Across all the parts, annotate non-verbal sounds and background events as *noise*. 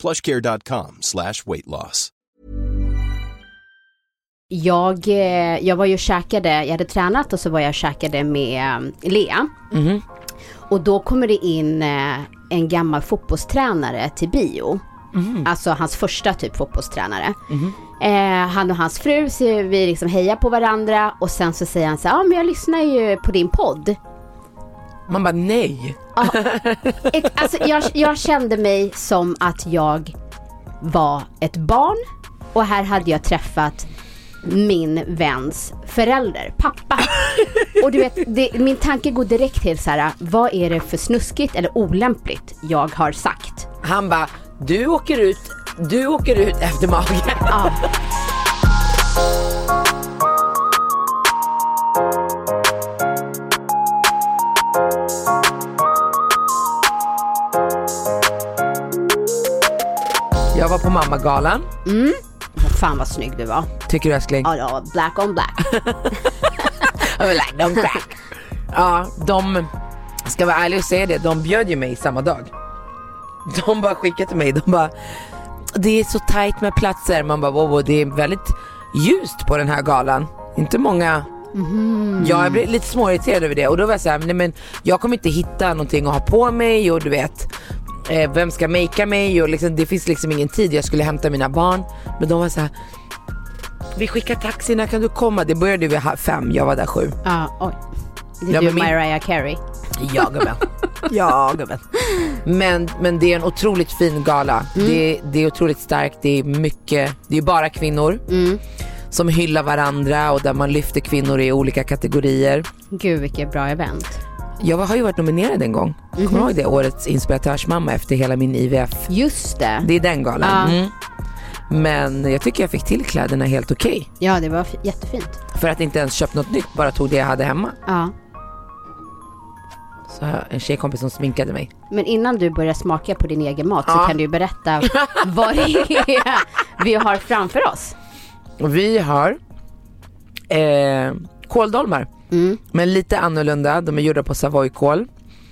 plushcare.com slash weight loss. Jag, eh, jag var ju och käkade, jag hade tränat och så var jag och käkade med eh, Lea. Och då kommer det in eh, en gammal fotbollstränare till bio. Alltså hans första typ fotbollstränare. Eh, han och hans fru, så vi liksom hejar på varandra och sen så säger han så här, ja men jag lyssnar ju på din podd. Man bara nej. Alltså, jag, jag kände mig som att jag var ett barn och här hade jag träffat min väns förälder, pappa. *laughs* Och du vet, det, min tanke går direkt till så här, vad är det för snuskigt eller olämpligt jag har sagt? Han bara, du åker ut, du åker ut efter magen. Ja. *laughs* Jag var på mammagalan. Fan vad snygg du var. Tycker du älskling? Ja, ja, black on black. *laughs* Like them crack. Ja, de, ska vara ärlig och säga det, de bjöd ju mig samma dag. De bara skickade till mig, de bara, det är så tajt med platser. Man bara, wow, wow, det är väldigt ljust på den här galan. Inte många Ja, jag blev lite småirriterad över det och då var jag såhär, nej men jag kommer inte hitta någonting att ha på mig och du vet eh, vem ska makea mig och liksom, det finns liksom ingen tid, jag skulle hämta mina barn. Men de var så här. vi skickar taxi, när kan du komma? Det började vid fem, jag var där sju. Ja, oj. Det är Ja, du min- Mariah Carey. Ja gubben. ja gubben. Men, men det är en otroligt fin gala. Det, det är otroligt starkt, det är mycket, det är bara kvinnor som hyllar varandra och där man lyfter kvinnor i olika kategorier. Gud vilket bra event. Jag har ju varit nominerad en gång. Kommer du ihåg det? Årets inspiratörsmamma efter hela min IVF. Just det. Det är den galan. Ja. Mm. Men jag tycker jag fick till kläderna helt okej. Ja, det var jättefint. För att inte ens köpt något nytt, bara tog det jag hade hemma. Ja. Så en tjejkompis som sminkade mig. Men innan du börjar smaka på din egen mat så Ja. kan du berätta vad det är *laughs* vi har framför oss. Vi har eh, kåldolmar. Mm. Men lite annorlunda, de är gjorda på savoykål.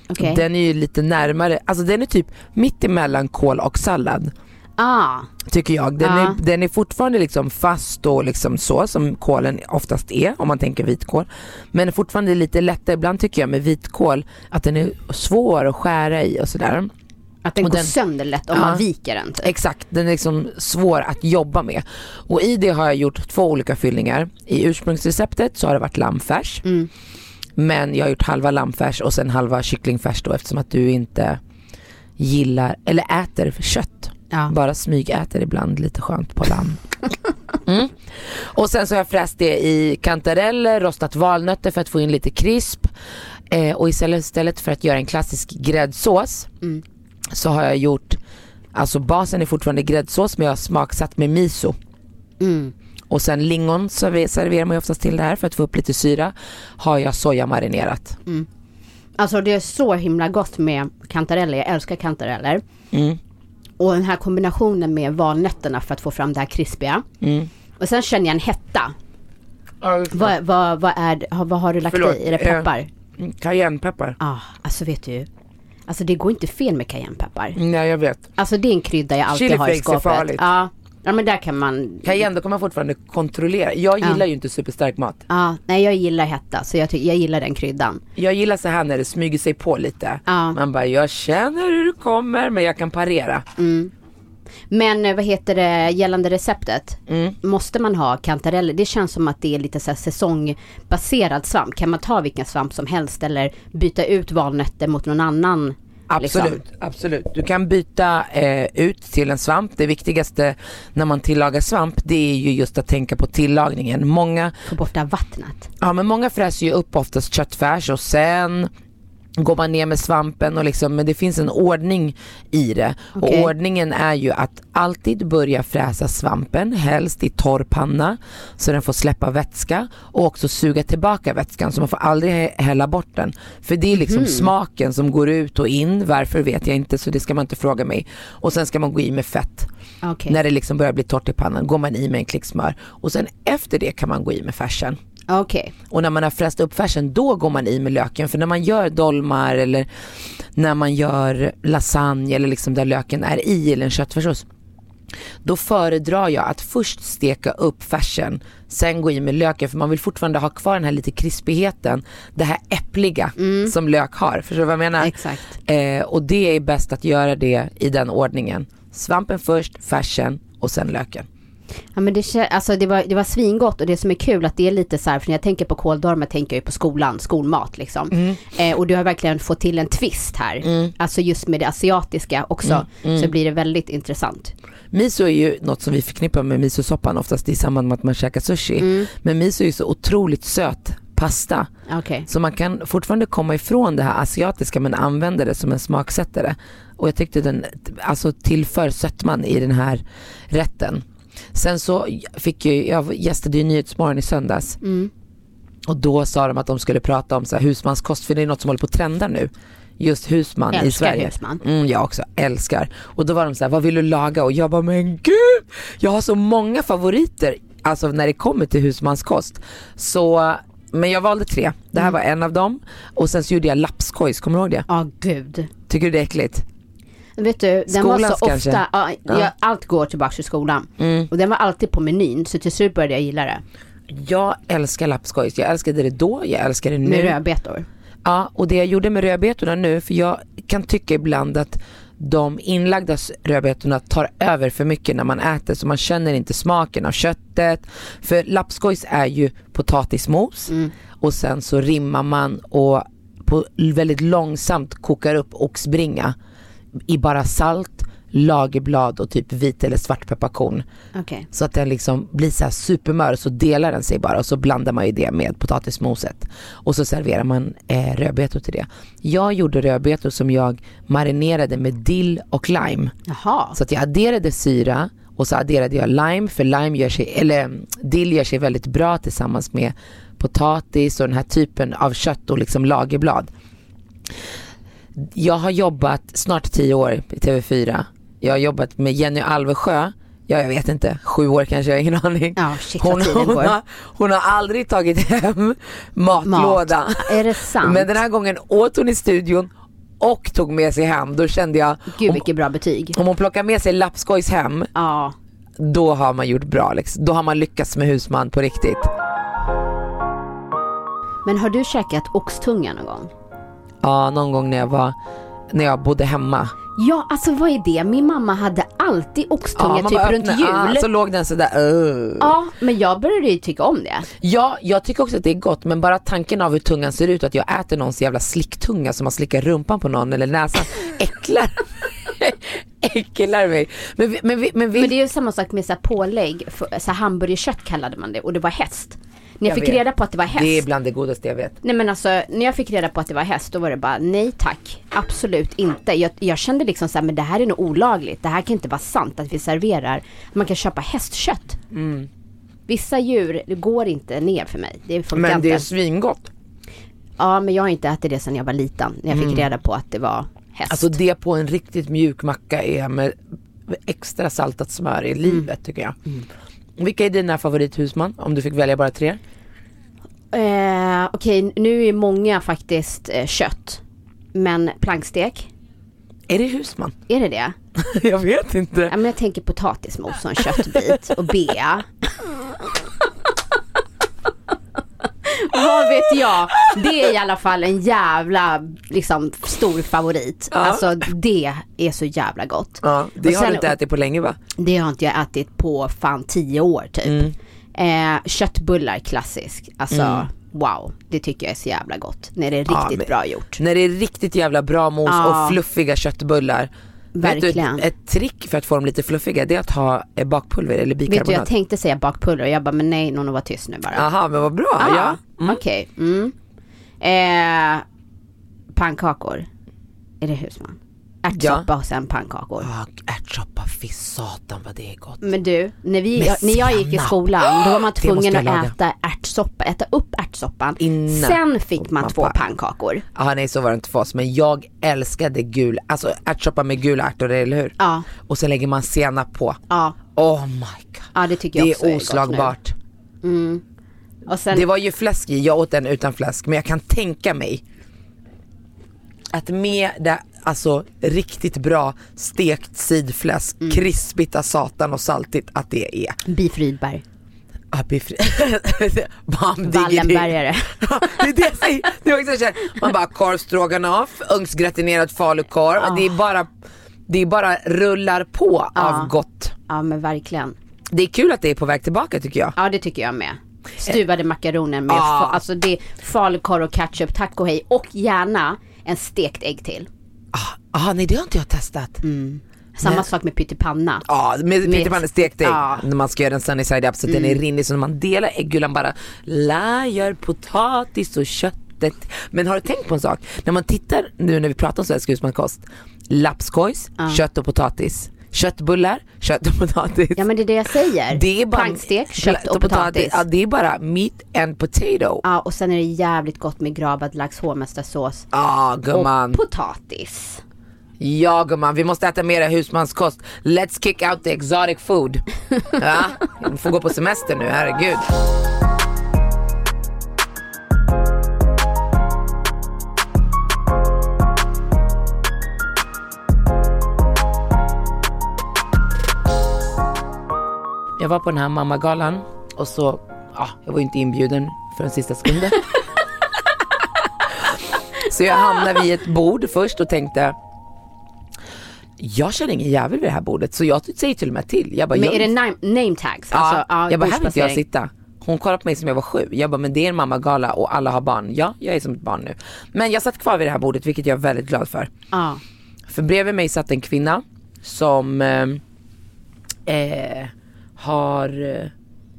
Okej. Den är ju lite närmare, alltså den är typ mitt emellan kål och sallad. Ah, Tycker jag. Den, Ja. är, den är fortfarande liksom fast och liksom så som kålen oftast är om man tänker vitkål. Men fortfarande lite lättare, ibland tycker jag med vitkål att den är svår att skära i och sådär. Att den Och går den- sönder lätt om Ja. man viker den. Typ. Exakt, den är liksom svår att jobba med. Och i det har jag gjort två olika fyllningar. I ursprungsreceptet så har det varit lammfärs. Mm. Men jag har gjort halva lammfärs och sen halva kycklingfärs då eftersom att du inte gillar, eller äter kött. Ja. Bara smygäter ibland lite skönt på lamm. *laughs* Mm. Och sen så har jag fräst det i kantareller, rostat valnötter för att få in lite krisp. Eh, och istället, istället för att göra en klassisk gräddsås Mm. Så har jag gjort, alltså basen är fortfarande gräddsås men jag har smaksatt med miso. Mm. Och sen lingon server- serverar man ju oftast till det här för att få upp lite syra. Har jag sojamarinerat. Alltså det är så himla gott med kantareller. Jag älskar kantareller. Mm. Och den här kombinationen med valnötterna för att få fram det här krispiga. Mm. Och sen känner jag en hetta. Vad, vad, vad, är, vad har du lagt Förlåt, i? Är det eh, peppar? Mm, Cayennepeppar. Ja, ah, alltså vet du. Alltså det går inte fel med cayennepeppar. Nej jag vet. Alltså det är en krydda jag alltid Chili har i flakes är skåpet. farligt. Ja. ja, men där kan man. Cayenne då kan man fortfarande kontrollera. Jag Ja. gillar ju inte superstark mat. Ja, nej jag gillar hetta så jag, jag gillar den kryddan. Jag gillar så här när det smyger sig på lite. Ja. Man bara, jag känner hur du kommer men jag kan parera. Men eh, vad heter det gällande receptet? Mm. Måste man ha kantareller? Det känns som att det är lite så här säsongbaserad svamp. Kan man ta vilken svamp som helst eller byta ut valnötter mot någon annan? Absolut, liksom? absolut. Du kan byta eh, ut till en svamp. Det viktigaste när man tillagar svamp det är ju just att tänka på tillagningen. Många Få bort det här vattnet. Ja men många fräser ju upp oftast köttfärs och sen går man ner med svampen och liksom, men det finns en ordning i det. Okej. Och ordningen är ju att alltid börja fräsa svampen, helst i torr panna, så den får släppa vätska och också suga tillbaka vätskan så man får aldrig hä- hälla bort den. För det är liksom smaken som går ut och in, varför vet jag inte så det ska man inte fråga mig. Och sen ska man gå i med fett. Okej. När det liksom börjar bli torrt i pannan går man i med en klick smör och sen efter det kan man gå i med färsen. Okej. Och när man har fräst upp färsen då går man i med löken. För när man gör dolmar eller när man gör lasagne eller liksom där löken är i eller en köttfärssås. Då föredrar jag att först steka upp färsen, sen gå i med löken för man vill fortfarande ha kvar den här lite krispigheten, det här äppliga som lök har. Förstår du vad jag menar? Exakt. Eh, och det är bäst att göra det i den ordningen. Svampen först, färsen och sen löken. Ja men det, alltså, det, var, det var svingott och det som är kul att det är lite så här, för när jag tänker på kåldolmar tänker jag ju på skolan, skolmat liksom. Mm. Eh, och du har verkligen fått till en twist här. Alltså just med det asiatiska också, Mm. så blir det väldigt intressant. Miso är ju något som vi förknippar med misosoppan oftast i samband med att man käkar sushi. Men miso är ju så otroligt söt pasta. Okej. Så man kan fortfarande komma ifrån det här asiatiska men använda det som en smaksättare. Och jag tyckte den alltså tillför sötman i den här rätten. Sen så fick ju, jag gästade ju Nyhetsmorgon i söndags. Mm. Och då sa de att de skulle prata om så här husmanskost för det är något som håller på att trenda nu. Just husman i Älskar Sverige. husman. Mm, jag också, älskar. Och då var de så här, vad vill du laga? Och jag bara, men gud! Jag har så många favoriter, alltså när det kommer till husmanskost. Så, men jag valde tre. Det här Mm. var en av dem. Och sen så gjorde jag lapskojs, kommer du ihåg det? Ja gud. Tycker du det är äckligt? Vet du, den var Skolans så kanske? ofta, ja, Ja. Mm. Jag, allt går tillbaka till skolan. Och den var alltid på menyn, så till slut började jag gilla det. Jag älskar lapskojs, jag älskade det då, jag älskar det nu. Med rödbetor. Ja, och det jag gjorde med rödbetorna nu, för jag kan tycka ibland att de inlagda s- rödbetorna tar över för mycket när man äter så man känner inte smaken av köttet. För lapskojs är ju potatismos och sen så rimmar man och på väldigt långsamt kokar upp oxbringa i bara salt, lagerblad och typ vit eller svartpepparkorn. Okej. Så att den liksom blir så här supermör så delar den sig bara och så blandar man ju det med potatismoset. Och så serverar man eh, rödbetor till det. Jag gjorde rödbetor som jag marinerade med dill och lime. Jaha. Så att jag adderade syra och så adderade jag lime för lime gör sig, eller dill gör sig väldigt bra tillsammans med potatis och den här typen av kött och liksom lagerblad. Jag har jobbat snart tio år i TV4. Jag har jobbat med Jenny Alvesjö. Ja, jag vet inte, sju år kanske, jag har ingen aning. Ja, shit, hon, hon, har, hon har aldrig tagit hem matlåda. Är det sant? Men den här gången åt hon i studion och tog med sig hem. Då kände jag, Gud om, vilket bra betyg. om hon plockar med sig lapskojs hem, Ja. då har man gjort bra. Liksom. Då har man lyckats med husman på riktigt. Men har du käkat oxtunga någon gång? Ja, någon gång när jag var, när jag bodde hemma. Ja, alltså vad är det? Min mamma hade alltid oxtunga ja, typ bara runt jul. Ja, så låg den sådär. Uh. Ja, men jag började ju tycka om det. Ja, jag tycker också att det är gott men bara tanken av hur tungan ser ut, att jag äter någons jävla slicktunga som man slickar rumpan på någon eller näsan, *laughs* äcklar äcklar mig. Men, vi- men, vi- men, vi, Men det är ju samma sak med så här pålägg, så här hamburgerkött kallade man det och det var häst. När jag, Jag fick vet. reda på att det var häst. det är bland det godaste jag vet. Nej men alltså när jag fick reda på att det var häst då var det bara nej tack. Absolut inte. Jag, jag kände liksom så här, men det här är nog olagligt. Det här kan inte vara sant att vi serverar. Man kan köpa hästkött. Mm. Vissa djur det går inte ner för mig. Det Men det är svingott. Ja men jag har inte ätit det sedan jag var liten. När jag fick reda på att det var häst. Alltså det på en riktigt mjuk macka är med extra saltat smör i livet tycker jag. Vilka är dina favorithusman? Om du fick välja bara tre? Eh, Okej nu är många faktiskt eh, kött. Men plankstek, Är det husman? *laughs* är det det? jag vet inte. Ja, men jag tänker potatismos och en köttbit och bea. *laughs* Vad vet jag? Det är i alla fall en jävla liksom stor favorit. Ja. Alltså det är så jävla gott. Ja, det Och har sen- du inte ätit på länge va? Det har inte jag ätit på fan tio år typ. Mm. Eh, köttbullar klassisk. Alltså wow, det tycker jag är så jävla gott. När det är Mm. Ja, riktigt men- bra gjort. När det är riktigt jävla bra mos och fluffiga köttbullar. Vet Verkligen. du, ett, trick för att få dem lite fluffiga det är att ha eh, bakpulver eller Vet du, jag bikarbonat. tänkte säga bakpulver och jag bara, men nej, någon var tyst nu bara. Jaha, men vad bra. Ah, Ja. Mm. Okej. Mm. Eh, pannkakor. Är det husman? Ärtsoppa och sen pannkakor. Ah, ärtsoppa, fy satan vad det är gott. Men du, när, vi, Med när jag gick i skolan då var man *gasps* Det tvungen jag att laga. äta ärtsoppa, äta upp ärtsoppan. Innan. Sen fick man Man två pannkakor. Ja nej så var det inte för oss men jag älskade gul, alltså ärtsoppa med gula ärtor eller hur? Ja, Och sen lägger man senap på. ja, Oh my god. ja det tycker jag Det också är gott oslagbart. nu. Och sen, Det var ju fläsk i, jag åt den utan fläsk men jag kan tänka mig att med det alltså riktigt bra stekt sidfläsk, Mm. krispigt av satan och saltigt att det är Beef Rydberg. Ah, *laughs* Bam, diggity. Wallenbergare. *laughs* Ja, det är det jag säger. Det är också så här, man bara korv stroganoff, ugnsgratinerad falukorv. Det är bara det är bara rullar på av gott. Ja men verkligen. Det är kul att det är på väg tillbaka tycker jag. Ja det tycker jag med. Stuvade makaroner med, Ja. fa- alltså det är falukorv och ketchup, tack och hej. Och gärna en stekt ägg till. Ah, nej det har inte jag testat. Samma Nej. sak med pyttipanna. Ja, med pyttipanna stekt ägg. Ja. När man ska göra den sunny side up så att den är rinnig så när man delar äggulan bara lajar potatis och köttet. Men har du tänkt på en sak? När man tittar nu när vi pratar om svensk husmanskost. Lapskojs, kött och potatis. Köttbullar, kött och potatis. Ja men det är det jag säger. Det är bara Pankstek, kött och potatis. Ja, det är bara meat and potato. Ja och sen är det jävligt gott med gravad lax hovmästarsås. Ja gumman. Och potatis. Ja gumman, vi måste äta mera husmanskost. Let's kick out the exotic food. *laughs* Ja, vi får gå på semester nu, herregud. Jag var på den här mammagalan och så, ja, jag var ju inte inbjuden för den sista sekunden. *laughs* så jag hamnade vid ett bord först och tänkte jag känner ingen jävel vid det här bordet så jag säger till och med till. Jag bara, Men jag, är det name, name tags? ja, Alltså, ja, jag bara, här vill inte jag sitta. Hon kollade på mig som jag var sju. Jag bara, men det är en mammagala och alla har barn. Ja, jag är som ett barn nu. Men jag satt kvar vid det här bordet vilket jag är väldigt glad för. Ja. För bredvid mig satt en kvinna som eh, eh, har eh,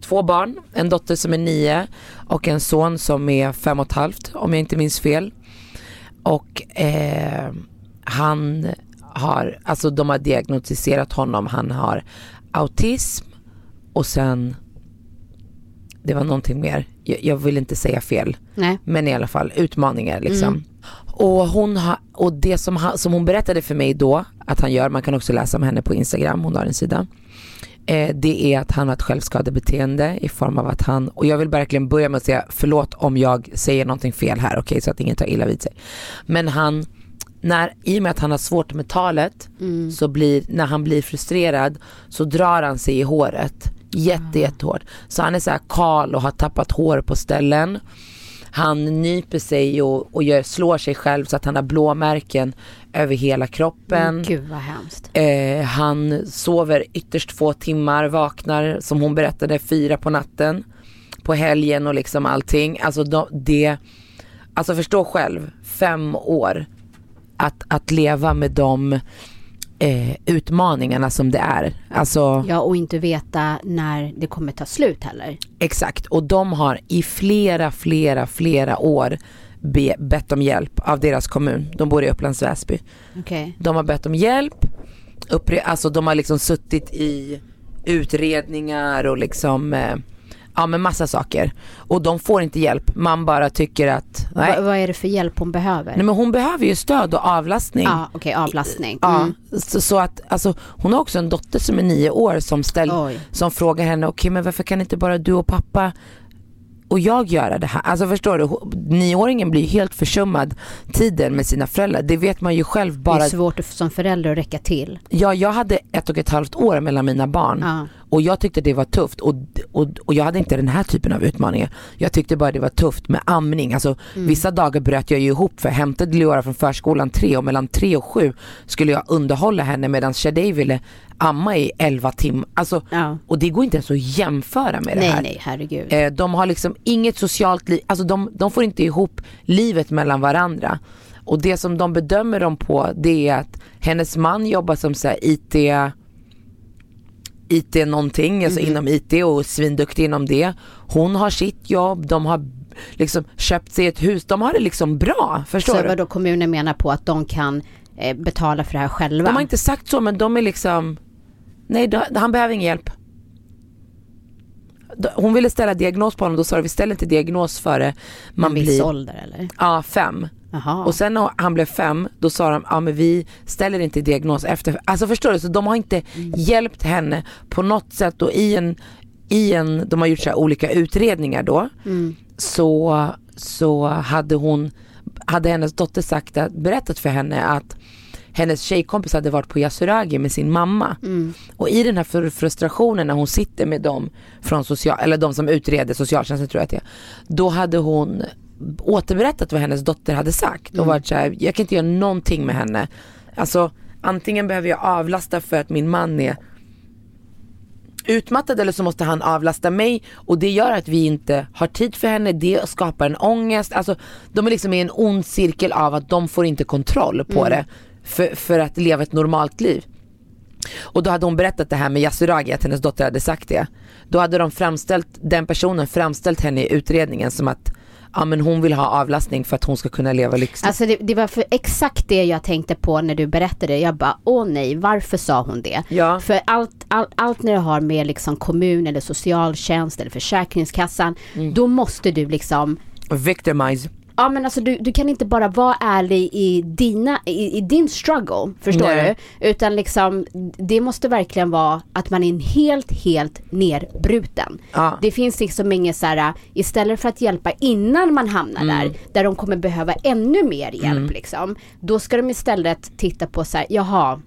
två barn, en dotter som är nio och en son som är fem och ett halvt om jag inte minns fel. Och eh, han har, alltså de har diagnostiserat honom, han har autism och sen det var någonting mer, jag, jag vill inte säga fel. Nej. Men i alla fall utmaningar liksom. Och, hon har, och det som, han, som hon berättade för mig då att han gör, man kan också läsa om henne på Instagram, hon har en sida. Eh, det är att han har ett självskadebeteende i form av att han, och jag vill verkligen börja med att säga förlåt om jag säger någonting fel här, okej så att ingen tar illa vid sig. Men han, när, i och med att han har svårt med talet, så blir, när han blir frustrerad så drar han sig i håret jätte, jättehårt. Så han är så här kal och har tappat hår på ställen. Han nyper sig och, och gör, slår sig själv så att han har blåmärken över hela kroppen. Gud vad hemskt. Eh, han sover ytterst få timmar, vaknar som hon berättade fyra på natten. På helgen och liksom allting. Alltså de, det, alltså förstå själv, fem år. Att, att leva med de eh, utmaningarna som det är. Alltså Ja och inte veta när det kommer ta slut heller. exakt. Och de har i flera, flera, flera år be, bett om hjälp av deras kommun. De bor i Upplands Väsby. Okej. De har bett om hjälp, uppre- alltså de har liksom suttit i utredningar och liksom, eh, ja men massa saker. Och de får inte hjälp, man bara tycker att, nej. Va, vad är det för hjälp hon behöver? nej men hon behöver ju stöd och avlastning. Ja okej avlastning. Ja, Mm. så, så att alltså, hon har också en dotter som är nio år som, ställ, Oj. som frågar henne, okej men varför kan inte bara du och pappa och jag göra det här? Alltså förstår du, nioåringen blir helt försummad tiden med sina föräldrar. Det vet man ju själv Det bara är svårt som förälder att räcka till. Ja, jag hade ett och ett halvt år mellan mina barn Ja. Och jag tyckte det var tufft och, och, och jag hade inte den här typen av utmaningar. Jag tyckte bara det var tufft med amning. Alltså, Vissa dagar bröt jag ju ihop för jag hämtade Leora från förskolan tre och mellan tre och sju skulle jag underhålla henne medan Shadej ville amma i elva timmar. Alltså, Ja. Och det går inte ens att jämföra med det Nej här. nej herregud. Eh, De har liksom inget socialt liv, alltså de, de får inte ihop livet mellan varandra. Och det som de bedömer dem på det är att hennes man jobbar som så IT, IT någonting, alltså Mm. inom IT och svinduktig inom det. Hon har sitt jobb, de har liksom köpt sig ett hus, de har det liksom bra, förstår Så du? vad då kommunen menar på att de kan eh, betala för det här själva? De har inte sagt så men de är liksom, nej då, han behöver ingen hjälp. Hon ville ställa diagnos på honom, då sa de vi ställer inte diagnos före man en viss blir ålder eller? ja, fem. Jaha. Och sen när han blev fem, då sa de, ja men vi ställer inte diagnos efter, alltså förstår du? Så de har inte hjälpt henne på något sätt och i en, i en de har gjort så olika utredningar då, så, så hade hon, hade hennes dotter sagt, att, berättat för henne att hennes tjejkompis hade varit på Yasuragi med sin mamma. Och i den här fr- frustrationen när hon sitter med dem från social, eller de som utreder socialtjänsten tror jag att det är. Då hade hon återberättat vad hennes dotter hade sagt och varit så här, jag kan inte göra någonting med henne. Alltså antingen behöver jag avlasta för att min man är utmattad eller så måste han avlasta mig och det gör att vi inte har tid för henne, det skapar en ångest. Alltså de är liksom i en ond cirkel av att de får inte kontroll på det för, för att leva ett normalt liv. Och då hade hon berättat det här med Yasuragi, att hennes dotter hade sagt det. Då hade de framställt, den personen framställt henne i utredningen som att ja, men hon vill ha avlastning för att hon ska kunna leva lyxligt. Alltså det, det var för exakt det jag tänkte på när du berättade. Jag bara, åh nej, varför sa hon det? Ja. För allt, allt, allt när det har med liksom kommun eller socialtjänst eller försäkringskassan, Mm. då måste du liksom Victimize. Ja men alltså du, du kan inte bara vara ärlig i, dina, i, i din struggle, förstår Nej. du? Utan liksom, det måste verkligen vara att man är helt, helt nerbruten. Ja. Det finns liksom inget så här, istället för att hjälpa innan man hamnar Mm. där, där de kommer behöva ännu mer hjälp liksom. Då ska de istället titta på så här, jaha,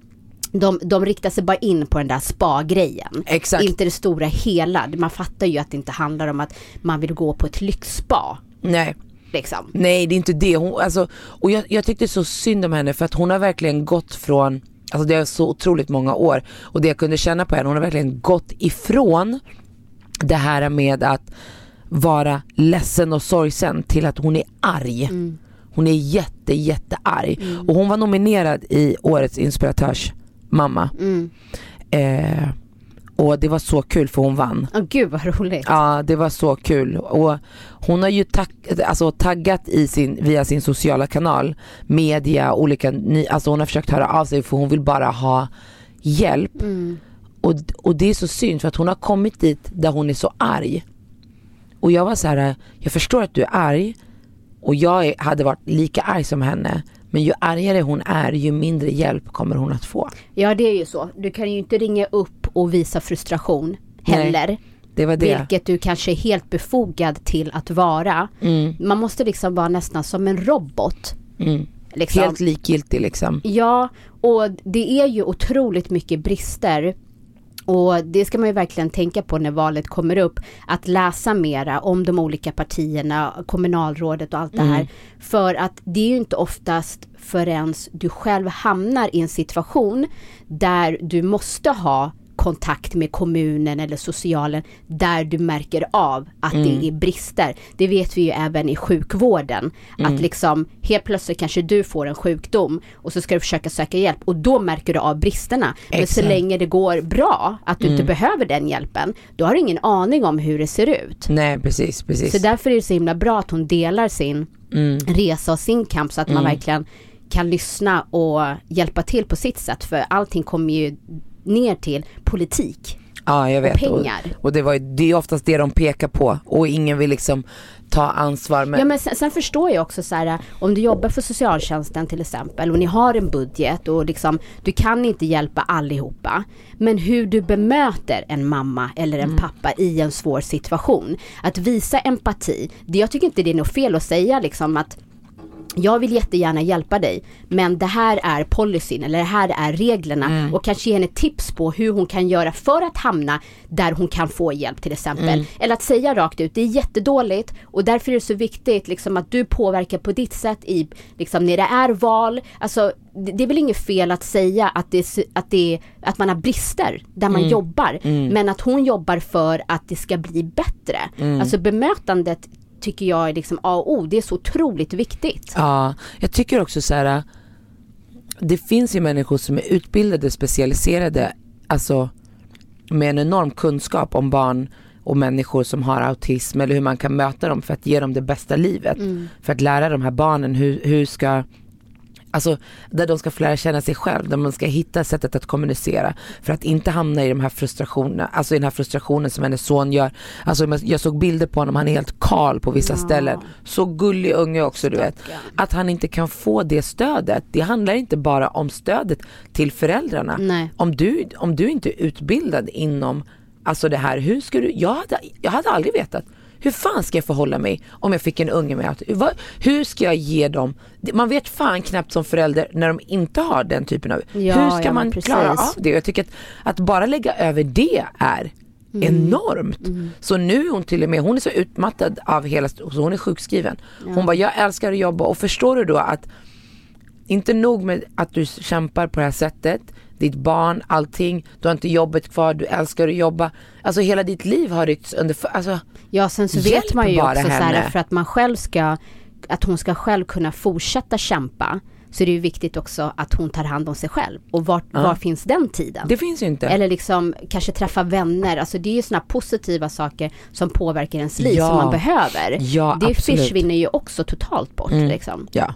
de, de riktar sig bara in på den där spa-grejen. Exakt. Inte det stora hela. Man fattar ju att det inte handlar om att man vill gå på ett lyxspa. Nej. Liksom. Nej det är inte det. Hon, alltså, och jag, jag tyckte så synd om henne för att hon har verkligen gått från, alltså det är så otroligt många år och det jag kunde känna på henne, hon har verkligen gått ifrån det här med att vara ledsen och sorgsen till att hon är arg. Hon är jätte jättearg. Och hon var nominerad i årets inspiratörsmamma. Eh, och det var så kul för hon vann. Åh gud vad roligt. Ja det var så kul och hon har ju tack, alltså, taggat i sin, via sin sociala kanal, media, olika, ny, alltså hon har försökt höra av sig för hon vill bara ha hjälp. Och, och det är så synd för att hon har kommit dit där hon är så arg. Och jag var så här, jag förstår att du är arg och jag hade varit lika arg som henne. Men ju argare hon är, ju mindre hjälp kommer hon att få. Ja det är ju så. Du kan ju inte ringa upp och visa frustration heller. Det var det. Vilket du kanske är helt befogad till att vara. Mm. Man måste liksom vara nästan som en robot. Mm. Liksom. Helt likgiltig liksom. Ja, och det är ju otroligt mycket brister. Och det ska man ju verkligen tänka på när valet kommer upp. Att läsa mera om de olika partierna, kommunalrådet och allt det här. För att det är ju inte oftast förrän du själv hamnar i en situation där du måste ha kontakt med kommunen eller socialen där du märker av att det är brister. Det vet vi ju även i sjukvården. Att liksom helt plötsligt kanske du får en sjukdom och så ska du försöka söka hjälp och då märker du av bristerna. Men så Exakt. länge det går bra, att du inte behöver den hjälpen, då har du ingen aning om hur det ser ut. Nej precis, precis. Så därför är det så himla bra att hon delar sin resa och sin kamp så att man verkligen kan lyssna och hjälpa till på sitt sätt. För allting kommer ju ner till politik. Ja jag vet. pengar. Och, och det, var, det är oftast det de pekar på och ingen vill liksom ta ansvar. Men, Ja men sen, sen förstår jag också så här om du jobbar för socialtjänsten till exempel och ni har en budget och liksom du kan inte hjälpa allihopa. Men hur du bemöter en mamma eller en pappa i en svår situation. Att visa empati. Det, jag tycker inte det är något fel att säga liksom att jag vill jättegärna hjälpa dig men det här är policyn eller det här är reglerna och kanske ge henne tips på hur hon kan göra för att hamna där hon kan få hjälp till exempel. Eller att säga rakt ut, det är jättedåligt och därför är det så viktigt liksom, att du påverkar på ditt sätt i, liksom, när det är val. Alltså, det, är väl inget fel att säga att, det, att, det, att man har brister där man jobbar. Men att hon jobbar för att det ska bli bättre. Alltså bemötandet tycker jag är liksom A och O. Det är så otroligt viktigt. Ja, jag tycker också så här. Det finns ju människor som är utbildade, specialiserade, alltså med en enorm kunskap om barn och människor som har autism eller hur man kan möta dem för att ge dem det bästa livet. Mm. För att lära de här barnen hur, hur ska Alltså där de ska få lära känna sig själv, där man ska hitta sättet att kommunicera. För att inte hamna i de här frustrationerna, alltså i den här frustrationen som hennes son gör. Alltså jag såg bilder på honom, han är helt kal på vissa Ja. ställen. Så gullig unge också du vet. Att han inte kan få det stödet. Det handlar inte bara om stödet till föräldrarna. Nej. Om du, om du inte är utbildad inom alltså det här, hur ska du, jag hade, jag hade aldrig vetat. Hur fan ska jag förhålla mig om jag fick en unge med? Vad- Hur ska jag ge dem, man vet fan knappt som förälder när de inte har den typen av, Ja, hur ska ja, man men klara av precis. det? Jag tycker att, att bara lägga över det är Mm. enormt. Så nu är hon till och med, hon är så utmattad av hela, så hon är sjukskriven. Hon bara, jag älskar att jobba och förstår du då att inte nog med att du kämpar på det här sättet, ditt barn, allting, du har inte jobbet kvar, du älskar att jobba. Alltså hela ditt liv har ryckts under, alltså Ja, sen så vet man ju också så här, henne. för att man själv ska, att hon ska själv kunna fortsätta kämpa, så är det ju viktigt också att hon tar hand om sig själv. Och var, var finns den tiden? det finns ju inte. Eller liksom kanske träffa vänner, alltså det är ju sådana positiva saker som påverkar ens liv Ja. som man behöver. Ja, det absolut. försvinner ju också totalt bort Mm. liksom. Ja,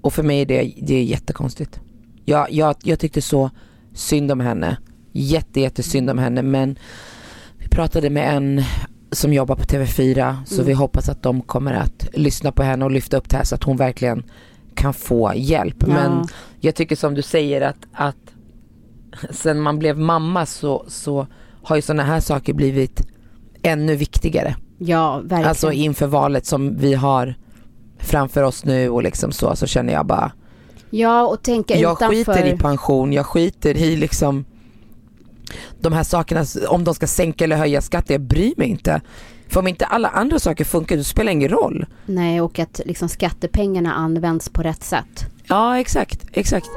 och för mig är det, det är jättekonstigt. Jag, jag, jag tyckte så synd om henne, jätte, jättesynd om henne men vi pratade med en som jobbar på TV4 så Mm. vi hoppas att de kommer att lyssna på henne och lyfta upp det här så att hon verkligen kan få hjälp. Ja. Men jag tycker som du säger att, att sen man blev mamma så, så har ju sådana här saker blivit ännu viktigare. Ja, verkligen. Alltså inför valet som vi har framför oss nu och liksom så, så känner jag bara ja, och tänka Jag utanför. skiter i pension, jag skiter i liksom de här sakerna, om de ska sänka eller höja skatter, jag bryr mig inte. För om inte alla andra saker funkar, då spelar det ingen roll. Nej, och att liksom skattepengarna används på rätt sätt. Ja, exakt, exakt.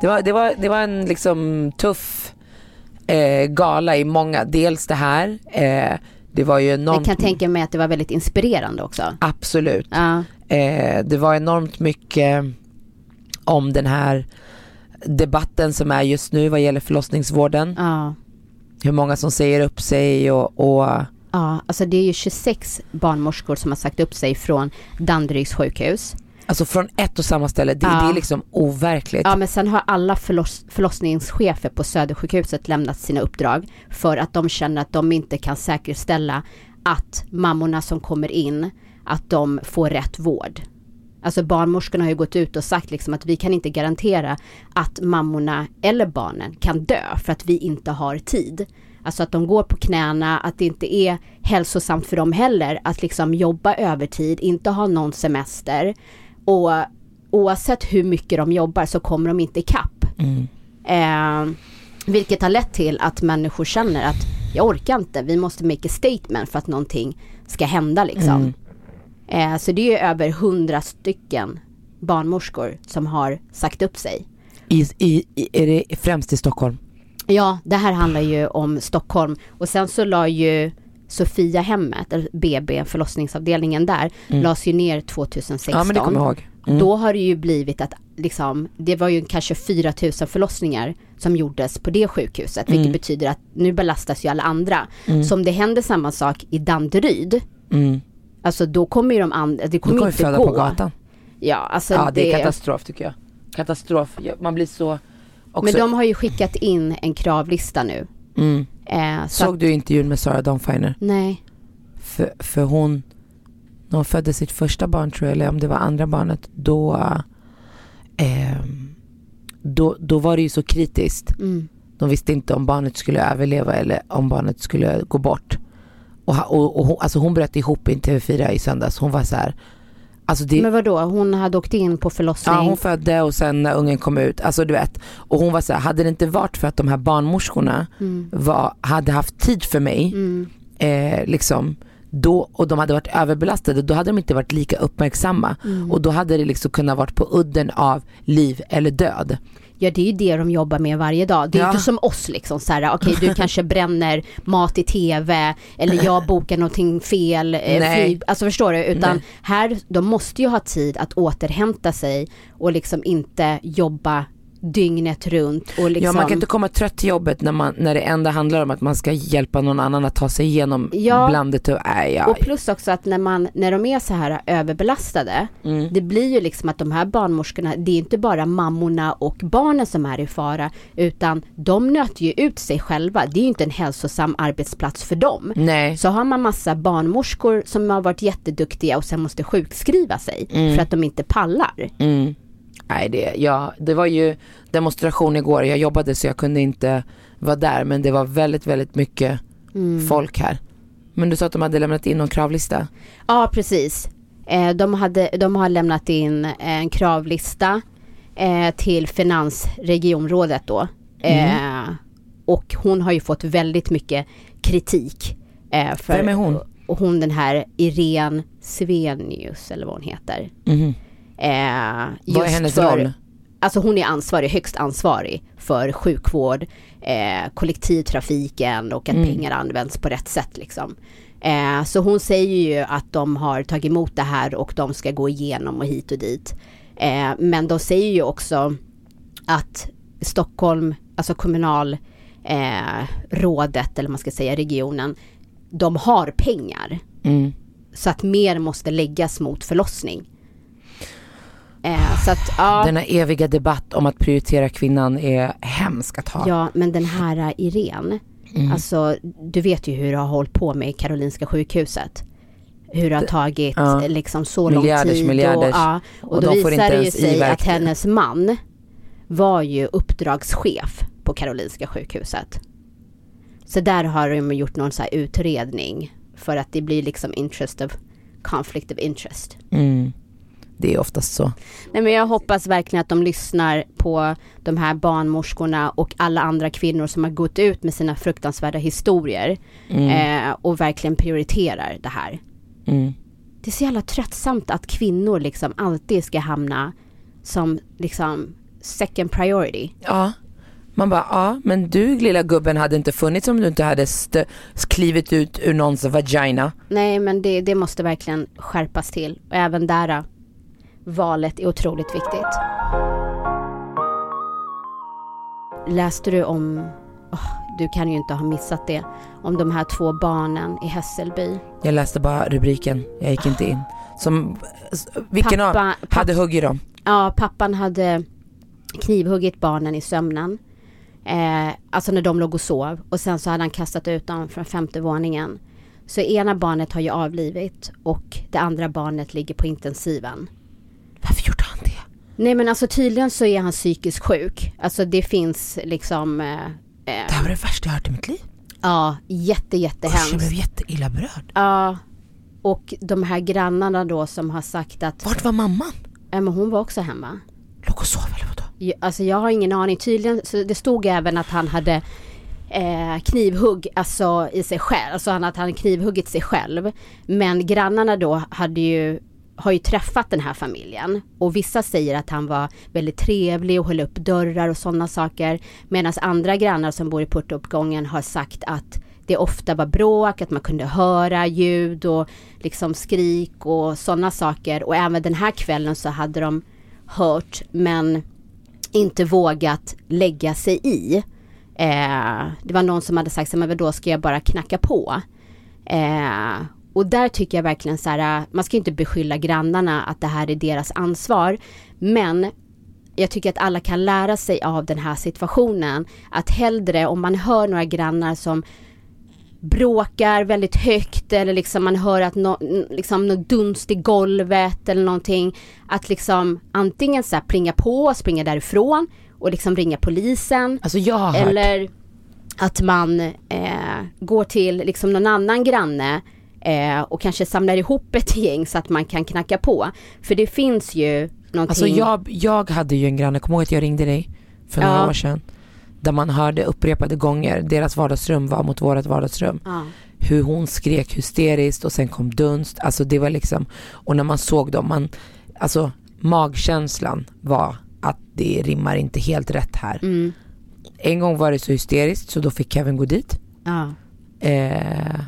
Det var, det var, det var en liksom tuff eh, gala i många, dels det här, eh, det var ju Jag enormt, kan tänka mig att det var väldigt inspirerande också. absolut. Ja, Eh, det var enormt mycket om den här debatten som är just nu vad gäller förlossningsvården. ja. Hur många som säger upp sig och, och Ja, alltså det är ju 26 barnmorskor som har sagt upp sig från Danderyds sjukhus. Alltså från ett och samma ställe. Det, Ja. det är liksom overkligt. Ja, men sen har alla förloss förlossningschefer på Södersjukhuset lämnat sina uppdrag för att de känner att de inte kan säkerställa att mammorna som kommer in, att de får rätt vård. Alltså barnmorskorna har ju gått ut och sagt liksom att vi kan inte garantera att mammorna eller barnen kan dö för att vi inte har tid. Alltså att de går på knäna, att det inte är hälsosamt för dem heller att liksom jobba övertid, inte ha någon semester. Och oavsett hur mycket de jobbar så kommer de inte ikapp. Mm. Eh, vilket har lett till att människor känner att jag orkar inte, vi måste make a statement för att någonting ska hända liksom. Mm. Eh, så det är över hundra stycken barnmorskor som har sagt upp sig. I, i, är det främst i Stockholm? Ja, det här handlar ju om Stockholm och sen så la ju Sofia hemmet, eller BB, förlossningsavdelningen där, lades ju ner 2016. Mm. Ja men det kommer jag ihåg. Mm. Då har det ju blivit att liksom, det var ju kanske 4 000 förlossningar som gjordes på det sjukhuset, vilket Mm. betyder att nu belastas ju alla andra. Så om det händer samma sak i Danderyd, Mm. alltså då kommer ju de andra, det kommer kommer inte föda gå. på gatan. Ja, alltså Ja det är katastrof tycker jag. Katastrof. Man blir så... Också, Men de har ju skickat in en kravlista nu. mm. Eh, så Såg att, du intervjun med Sarah Dawn Finer? nej, För, för hon, när hon födde sitt första barn tror jag, eller om det var andra barnet, då, ehm, då, då var det ju så kritiskt. mm. De visste inte om barnet skulle överleva eller om barnet skulle gå bort. Och, och, och hon, alltså hon bröt ihop i en TV4 i söndags. Hon var så här, alltså det, Men vadå, hon hade åkt in på förlossning? Ja hon födde och sen när ungen kom ut, alltså du vet. Och hon var så här, hade det inte varit för att de här barnmorskorna Mm. var, hade haft tid för mig, Mm. eh, liksom, då, och de hade varit överbelastade, då hade de inte varit lika uppmärksamma. Och då hade det liksom kunnat varit på udden av liv eller död. Ja det är ju det de jobbar med varje dag. Det är Ja. inte som oss liksom så här, okej du *laughs* kanske bränner mat i tv eller jag bokar någonting fel. eh. Flyg, alltså förstår du? Utan Nej. här, de måste ju ha tid att återhämta sig och liksom inte jobba dygnet runt och liksom. Ja man kan inte komma trött till jobbet när, man, när det enda handlar om att man ska hjälpa någon annan att ta sig igenom Ja. blandet och äh, ja. Och plus också att när, man, när de är så här överbelastade, Mm. det blir ju liksom att de här barnmorskorna, det är inte bara mammorna och barnen som är i fara, utan de nöter ju ut sig själva. Det är ju inte en hälsosam arbetsplats för dem. Nej. Så har man massa barnmorskor som har varit jätteduktiga och sen måste sjukskriva sig för att de inte pallar. Mm. Nej det, ja, det var ju demonstration igår, jag jobbade så jag kunde inte vara där men det var väldigt väldigt mycket folk här. Men du sa att de hade lämnat in någon kravlista? Ja, precis. Eh, de, hade, de har lämnat in en kravlista eh, till finansregionrådet då. Eh, och hon har ju fått väldigt mycket kritik. Eh, för, Vem är hon? Hon den här Irene Svenius eller vad hon heter. Mhm. Eh, Vad är hennes för- roll? Alltså hon är ansvarig, högst ansvarig för sjukvård, eh, kollektivtrafiken och att Mm. pengar används på rätt sätt liksom. Eh, så hon säger ju att de har tagit emot det här och de ska gå igenom och hit och dit. Eh, men de säger ju också att Stockholm, alltså kommunalrådet eh, eller man ska säga regionen, de har pengar. Mm. Så att mer måste läggas mot förlossning. Eh, så att, ja. Denna eviga debatt om att prioritera kvinnan är hemsk att ha. Ja, men den här Irene, Mm. alltså du vet ju hur det har hållit på med Karolinska sjukhuset. Hur det har tagit ja. liksom så lång Miljarders, tid. miljarders. Och, ja, och, Och då de visar det ju sig att hennes man var ju uppdragschef på Karolinska sjukhuset. Så där har de gjort någon så här utredning för att det blir liksom interest of conflict of interest. Mm. Det är oftast så. Nej men jag hoppas verkligen att de lyssnar på de här barnmorskorna och alla andra kvinnor som har gått ut med sina fruktansvärda historier eh, och verkligen prioriterar det här. Mm. Det är så jävla tröttsamt att kvinnor liksom alltid ska hamna som liksom second priority. Ja. Man bara, ja men du lilla gubben hade inte funnits om du inte hade klivit ut ur någons vagina. Nej men det, det måste verkligen skärpas till. Och även där valet är otroligt viktigt. Läste du om, åh, du kan ju inte ha missat det, om de här två barnen i Hässelby. Jag läste bara rubriken, jag gick inte in. Som, vilken av Pappa- hade huggit dem? Ja, pappan hade knivhuggit barnen i sömnen. Eh, alltså när de låg och sov. Och sen så hade han kastat ut dem från femte våningen. Så ena barnet har ju avlivit och det andra barnet ligger på intensiven. Varför gjorde han det? Nej men alltså tydligen så är han psykiskt sjuk. Alltså det finns liksom, eh, Det eh, här var det värsta jag hört i mitt liv. ja jätte Usch, jag blev jättehemskt. jätteilla berörd. Ja, och de här grannarna då som har sagt att, Vart var mamman? ja men hon var också hemma. Låg och sov eller vadå? Alltså jag har ingen aning. Tydligen, så det stod även att han hade eh, knivhugg alltså, i sig själv. Alltså han, att han knivhuggit sig själv. Men grannarna då hade ju, har ju träffat den här familjen. Och vissa säger att han var väldigt trevlig och höll upp dörrar och sådana saker. Medan andra grannar som bor i portuppgången har sagt att det ofta var bråk, att man kunde höra ljud och liksom skrik och sådana saker. Och även den här kvällen så hade de hört men inte vågat lägga sig i. Eh, det var någon som hade sagt, men då ska jag bara knacka på. Eh, och där tycker jag verkligen så här, man ska inte beskylla grannarna att det här är deras ansvar. Men jag tycker att alla kan lära sig av den här situationen. Att hellre om man hör några grannar som bråkar väldigt högt eller liksom man hör att nå liksom något dunst i golvet eller någonting. Att liksom antingen så här plinga på och springa därifrån och liksom ringa polisen. Alltså jag har hört. Eller att man eh, går till liksom någon annan granne eh, och kanske samlar ihop ett gäng så att man kan knacka på. För det finns ju någonting. Alltså jag, jag hade ju en granne, kom ihåg att jag ringde dig för några Ja. år sedan. Där man hörde upprepade gånger, deras vardagsrum var mot vårt vardagsrum. Ja. hur hon skrek hysteriskt och sen kom dunst. Alltså det var liksom, och när man såg dem, man, alltså magkänslan var att det rimmar inte helt rätt här. Mm. En gång var det så hysteriskt så då fick Kevin gå dit. Ja. Eh,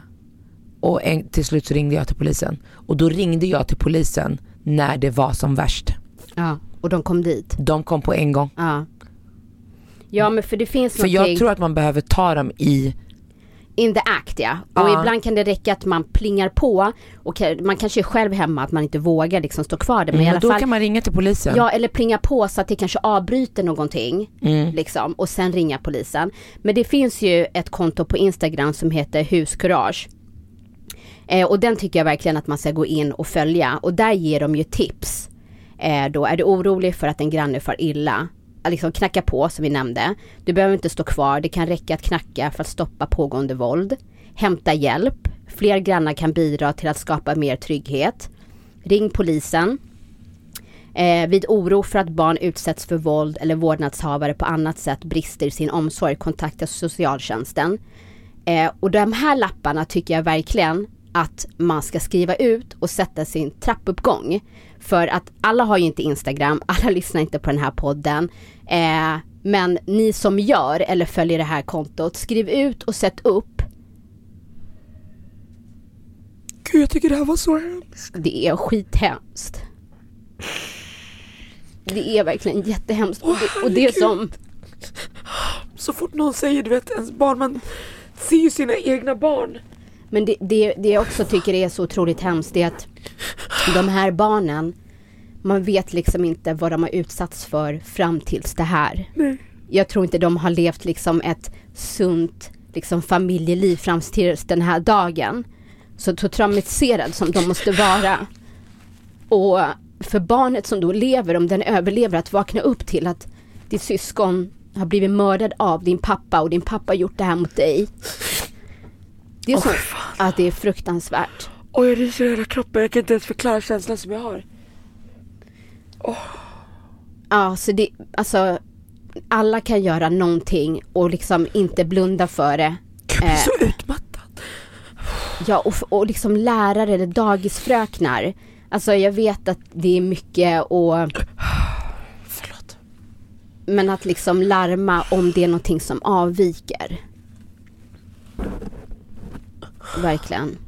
och en, till slut så ringde jag till polisen. Och då ringde jag till polisen när det var som värst. ja. Och de kom dit. De kom på en gång. Ja. Ja men för det finns För någonting jag tror att man behöver ta dem i, in the act ja. Och Ja. ibland kan det räcka att man plingar på och man kanske är själv hemma att man inte vågar liksom stå kvar där. Men i men alla då fall, kan man ringa till polisen. ja eller plinga på så att det kanske avbryter någonting. Mm. Liksom och sen ringa polisen. Men det finns ju ett konto på Instagram som heter huskurage. Eh, och den tycker jag verkligen att man ska gå in och följa. Och där ger de ju tips. Eh, då är du orolig för att en granne far illa. Liksom knacka på som vi nämnde. Du behöver inte stå kvar. Det kan räcka att knacka för att stoppa pågående våld. Hämta hjälp. Fler grannar kan bidra till att skapa mer trygghet. Ring polisen. Eh, vid oro för att barn utsätts för våld eller vårdnadshavare på annat sätt brister i sin omsorg kontakta socialtjänsten. Eh, och de här lapparna tycker jag verkligen att man ska skriva ut och sätta sin trappuppgång. För att alla har ju inte Instagram, *laughs* alla lyssnar inte på den här podden. Eh, men ni som gör eller följer det här kontot, skriv ut och sätt upp. Gud jag tycker det här var så hemskt. Det är skithemskt. Det är verkligen jättehemskt. Och det, och det som Så fort någon säger du vet ens barn, man ser ju sina egna barn. Men det, det, det jag också tycker är så otroligt hemskt är att de här barnen, man vet liksom inte vad de har utsatts för fram tills det här. Jag tror inte de har levt liksom ett sunt liksom familjeliv fram tills den här dagen. Så, traumatiserad som de måste vara. Och för barnet som då lever, om den överlever, att vakna upp till att ditt syskon har blivit mördad av din pappa och din pappa gjort det här mot dig. Det är så att det är fruktansvärt. Oj jag ryser i hela kroppen, jag kan inte ens förklara känslan som jag har. Ja, så det, alltså alla kan göra någonting och liksom inte blunda för det. Jag blir Eh. så utmattad. Ja, och, och liksom lärare eller dagisfröknar. Alltså jag vet att det är mycket och Förlåt. men att liksom larma om det är någonting som avviker. Verkligen.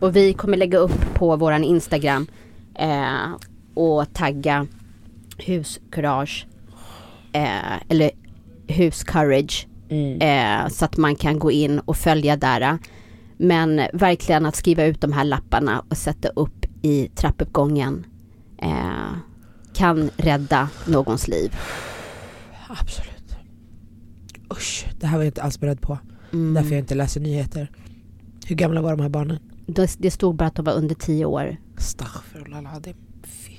Och vi kommer lägga upp på våran Instagram eh, och tagga huscourage eh, eller huscourage eh, så att man kan gå in och följa där. Men verkligen att skriva ut de här lapparna och sätta upp i trappuppgången eh, kan rädda någons liv. Absolut. Usch, det här var jag inte alls beredd på. Mm. Därför jag inte läser nyheter. Hur gamla var de här barnen? Det, det stod bara att de var under tio år. Astaghfirullah. Fy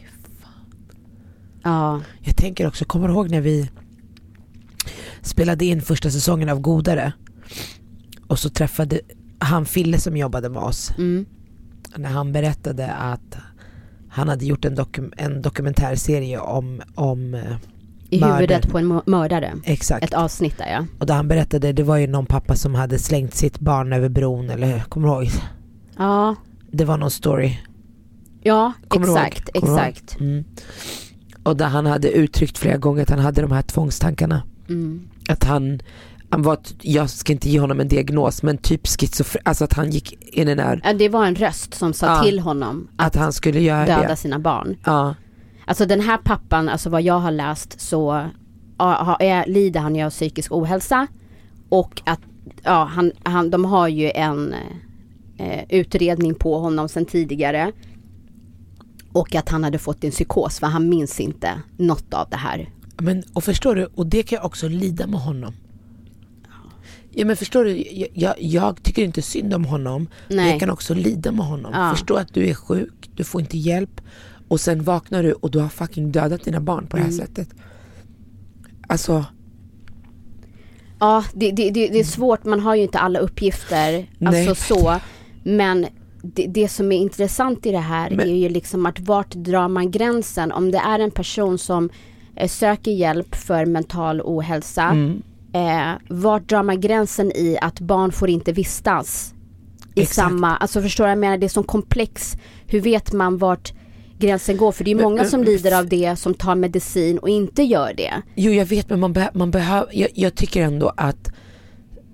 Ja, Jag tänker också, kommer du ihåg när vi spelade in första säsongen av Godare? Och så träffade han Fille som jobbade med oss. mm, När han berättade att han hade gjort en, dokum, en dokumentärserie om, om eh, i Mördare. huvudet på en mö- mördare. exakt. Ett avsnitt där ja. Och då han berättade, det var ju någon pappa som hade slängt sitt barn över bron eller kommer du ihåg? Ja, Det var någon story. ja Kommer exakt, exakt. Mm. Och där han hade uttryckt flera gånger att han hade de här tvångstankarna. Mm. Att han, han var, jag ska inte ge honom en diagnos men typ schizofren, alltså att han gick in i den här, Ja, det var en röst som sa Ja. till honom att han skulle göra döda det. sina barn. Ja, Alltså den här pappan, alltså vad jag har läst så är, lider han ju av psykisk ohälsa och att ja, han, han, de har ju en eh, utredning på honom sedan tidigare och att han hade fått en psykos för han minns inte något av det här. men och förstår du, och det kan jag också lida med honom. Ja men förstår du, jag, jag, jag tycker inte synd om honom, men Nej. jag kan också lida med honom. Ja. Förstå att du är sjuk, du får inte hjälp och sen vaknar du och du har fucking dödat dina barn på det här Mm. sättet. Alltså, Ja, det, det, det, det är svårt, man har ju inte alla uppgifter, Nej. alltså så. Men det, det som är intressant i det här Men- är ju liksom att vart drar man gränsen? Om det är en person som eh, söker hjälp för mental ohälsa mm, eh, vart drar man gränsen i att barn får inte vistas i Exakt. samma, alltså förstår vad jag menar, det är så komplex, hur vet man vart gränsen går? För det är många som lider av det som tar medicin och inte gör det. Jo jag vet men man, be- man behöver, jag, jag tycker ändå att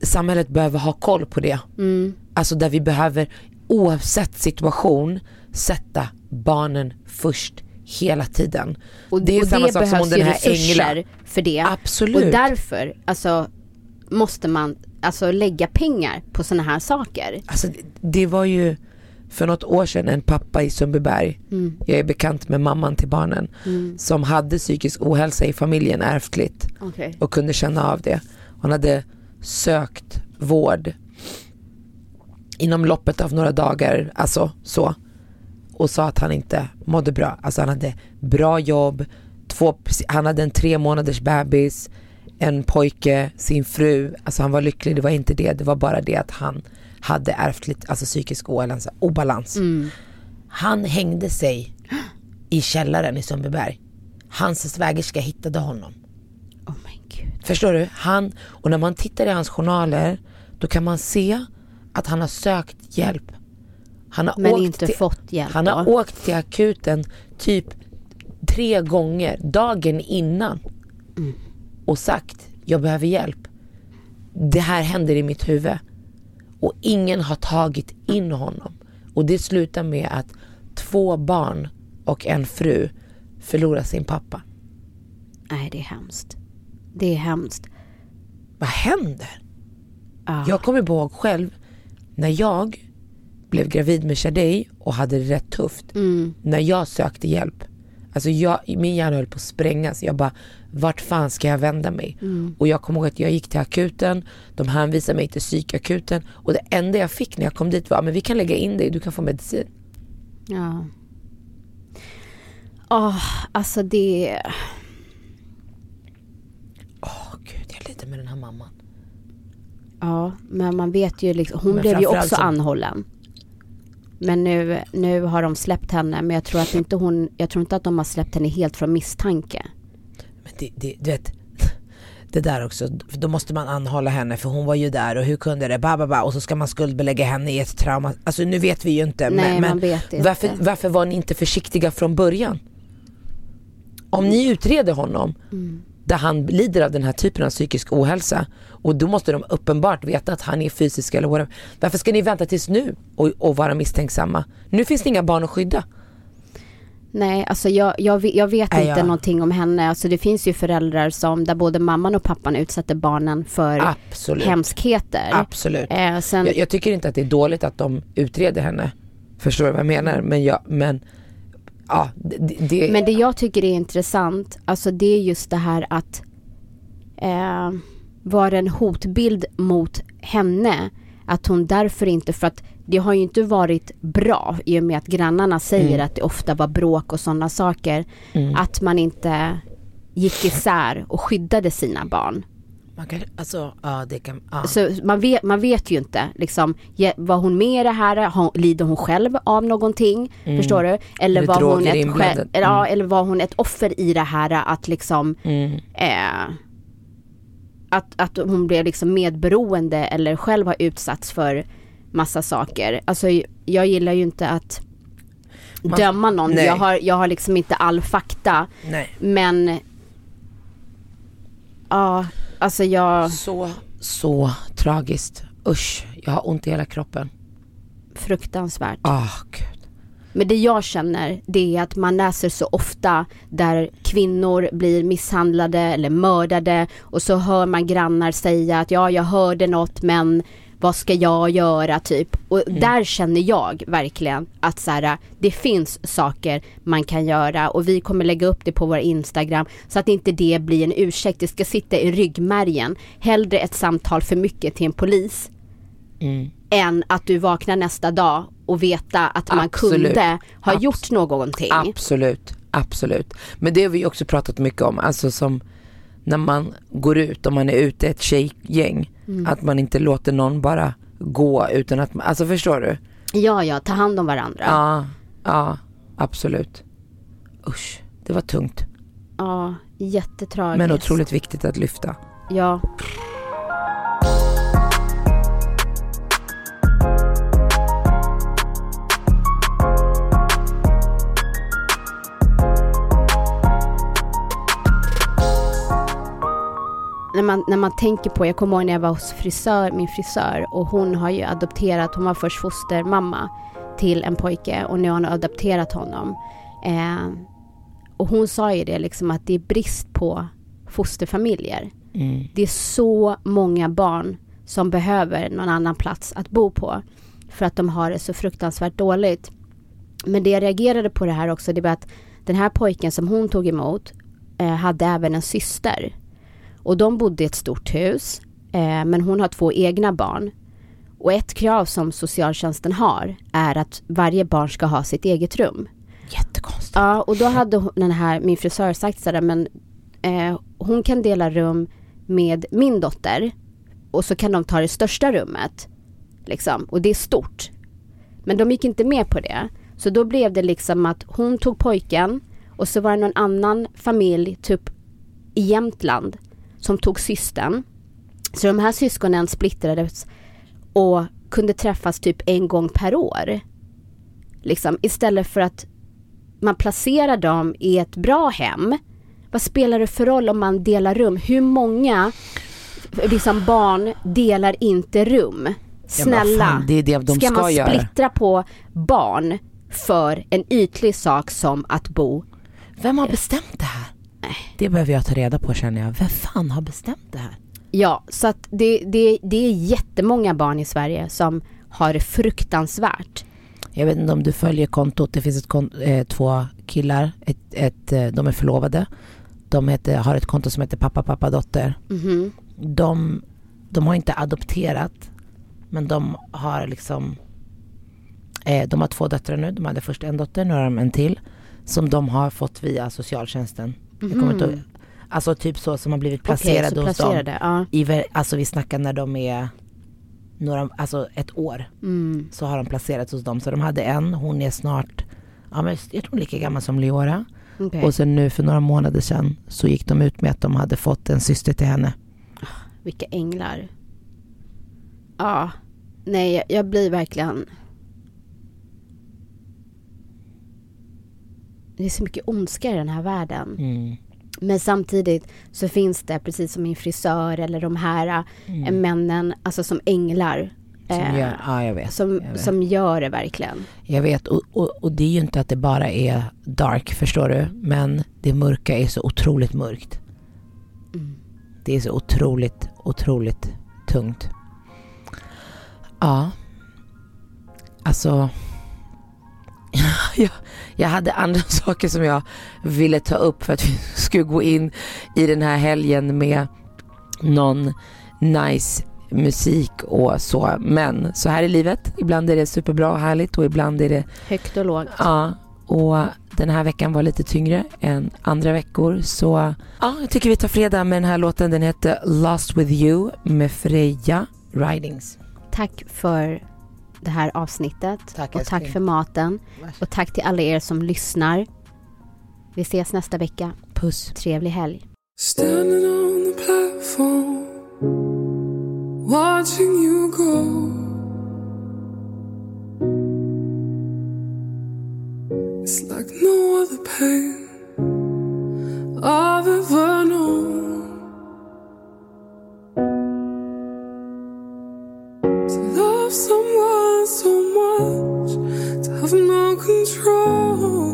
samhället behöver ha koll på det. Mm. Alltså där vi behöver oavsett situation sätta barnen först hela tiden. Och det är och samma det sak som om den här Engla. för det. Absolut. Och därför, alltså måste man alltså lägga pengar på sådana här saker. Alltså det var ju för något år sedan en pappa i Sundbyberg, Mm. jag är bekant med mamman till barnen, som hade psykisk ohälsa i familjen ärftligt Okej. och kunde känna av det. Hon hade sökt vård inom loppet av några dagar, alltså så. Och sa att han inte mådde bra. Alltså han hade bra jobb, två, han hade en tre månaders bebis, en pojke, sin fru. Alltså han var lycklig, det var inte det. Det var bara det att han hade ärftligt, alltså psykisk ohälsa, obalans. Han hängde sig i källaren i Sundbyberg. Hans svägerska hittade honom. Oh my gud. Förstår du? Han, och när man tittar i hans journaler då kan man se att han har sökt hjälp. Han har Men åkt inte till, fått hjälp Han har då? åkt till akuten typ tre gånger dagen innan Mm. och sagt jag behöver hjälp. Det här händer i mitt huvud. Och ingen har tagit in honom. Och det slutar med att två barn och en fru förlorar sin pappa. Nej det är hemskt. Det är hemskt. Vad händer? Ja. Jag kommer ihåg själv när jag blev gravid med Shadej och hade det rätt tufft. Mm. När jag sökte hjälp. Alltså jag, min hjärna höll på att sprängas. Jag bara, vart fan ska jag vända mig? Mm. Och jag kommer ihåg att jag gick till akuten, de hänvisade mig till psykakuten och det enda jag fick när jag kom dit var, men vi kan lägga in dig, du kan få medicin. Ja. Åh, alltså det... Åh gud, jag lider med den här mamman. Ja, men man vet ju liksom, hon Men blev ju också så- anhållen. Men nu, nu har de släppt henne, men jag tror att inte hon, jag tror inte att de har släppt henne helt från misstanke. Men det, det, du vet, det där också, då måste man anhålla henne för hon var ju där och hur kunde det, ba, ba, ba, och så ska man skuldbelägga henne i ett trauma. Alltså nu vet vi ju inte. Nej, men, man vet inte. Varför, varför var ni inte försiktiga från början? Om ni utreder honom Mm. Där han lider av den här typen av psykisk ohälsa och då måste de uppenbart veta att han är fysisk eller whatever. Varför ska ni vänta tills nu och, och vara misstänksamma? Nu finns det inga barn att skydda. Nej, alltså jag, jag, vet- jag vet Nej, inte jag- någonting om henne. Alltså det finns ju föräldrar som, där både mamman och pappan utsätter barnen för Absolut. hemskheter. Absolut. Eh, sen, Jag, jag tycker inte att det är dåligt att de utreder henne. Förstår du vad jag menar? Men, jag, men ja, det, det Men det jag tycker är intressant, alltså det är just det här att eh, var en hotbild mot henne. Att hon därför inte, för att det har ju inte varit bra i och med att grannarna säger Mm. att det ofta var bråk och sådana saker. Att man inte gick isär och skyddade sina barn. Man kan, alltså, ja det kan, ja. Så man vet, man vet ju inte, liksom, var hon med i det här? Har, lider hon själv av någonting? Förstår du? Eller var, hon ett själv, ja, eller var hon ett offer i det här att liksom Mm. eh, att, att hon blev liksom medberoende eller själv har utsatts för massa saker. Alltså jag gillar ju inte att Man- döma någon. nej. Jag har, jag har liksom inte all fakta. Nej. Men ja, alltså jag Så, så tragiskt. Usch, jag har ont i hela kroppen. fruktansvärt. Ah, gud. Men det jag känner det är att man läser så ofta där kvinnor blir misshandlade eller mördade och så hör man grannar säga att ja jag hörde något men vad ska jag göra typ. Och där känner jag verkligen att så här, det finns saker man kan göra och vi kommer lägga upp det på vår Instagram så att inte det blir en ursäkt. Det ska sitta i ryggmärgen. Hellre ett samtal för mycket till en polis Mm. än att du vaknar nästa dag och veta att man Absolut. kunde ha Abs- gjort någonting. Absolut, absolut. Men det har vi också pratat mycket om, alltså som när man går ut, om man är ute ett tjejgäng, Mm. att man inte låter någon bara gå utan att alltså förstår du? Ja, ja, ta hand om varandra. Ja, ja, absolut. Usch, det var tungt. Ja, jättetragiskt. Men otroligt viktigt att lyfta. Ja. När man, när man tänker på, jag kommer ihåg när jag var hos frisör, min frisör och hon har ju adopterat, hon var först fostermamma till en pojke och nu har hon adopterat honom. Eh, och hon sa ju det liksom att det är brist på fosterfamiljer. Mm. Det är så många barn som behöver någon annan plats att bo på för att de har det så fruktansvärt dåligt. Men det jag reagerade på det här också, det var att den här pojken som hon tog emot eh, hade även en syster. Och de bodde i ett stort hus, eh, men hon har två egna barn. Och ett krav som socialtjänsten har är att varje barn ska ha sitt eget rum. Jättekonstigt. Ja, och då hade hon- den här, min frisör sagt sådär, men eh, hon kan dela rum med min dotter och så kan de ta det största rummet. Liksom, och det är stort. Men de gick inte med på det. Så då blev det liksom att hon tog pojken och så var det någon annan familj, typ i Jämtland, som tog systern. Så de här syskonen splittrades och kunde träffas typ en gång per år. Liksom, istället för att man placerar dem i ett bra hem. Vad spelar det för roll om man delar rum? Hur många liksom barn delar inte rum? Snälla, fan, det är det de ska, ska man göra. splittra på barn för en ytlig sak som att bo? Vem har bestämt det här? Det behöver jag ta reda på känner jag. Vem fan har bestämt det här? Ja, så att det, det, det är jättemånga barn i Sverige som har det fruktansvärt. Jag vet inte om du följer kontot. Det finns ett kont- eh, två killar. Ett, ett, eh, de är förlovade. De heter, har ett konto som heter pappa, pappa, dotter. Mhm. De, de har inte adopterat. Men de har liksom eh, De har två döttrar nu. De hade först en dotter, nu har de en till. Som de har fått via socialtjänsten. Jag kommer inte ihåg- Alltså typ så som har blivit placerade så hos dem. placerade, ja. I, alltså vi snackar när de är några, alltså ett år. Mm. Så har de placerats hos dem. Så de hade en, hon är snart, ja men jag tror lika gammal som Leora. Okej. Och sen nu för några månader sedan så gick de ut med att de hade fått en syster till henne. Vilka änglar. Ja, nej jag blir verkligen... Det är så mycket ondska i den här världen. Mm. Men samtidigt så finns det, precis som min frisör eller de här eh, männen, alltså som änglar. Mm. Som eh, gör, ja jag vet. som, jag vet. som gör det verkligen. Jag vet och, och, och det är ju inte att det bara är dark förstår du. Men det mörka är så otroligt mörkt. Mm. Det är så otroligt, otroligt tungt. Ja. Alltså. *laughs* jag, jag hade andra *laughs* saker som jag ville ta upp för att vi *laughs* skulle gå in i den här helgen med någon nice musik och så. Men så här är livet. Ibland är det superbra och härligt och ibland är det Högt och lågt. Ja, och den här veckan var lite tyngre än andra veckor. Så ja, jag tycker vi tar fredag med den här låten. Den heter Lost with you med Freja Ridings. Tack för det här avsnittet. Tack, och tack för maten. Och tack till alla er som lyssnar. Vi ses nästa vecka. Puss. Trevlig helg. Standing on the platform, watching you go. It's like no other pain I've ever have no control.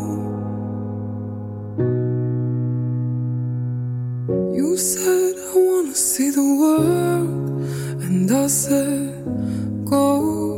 You said I wanna see the world, and I said go.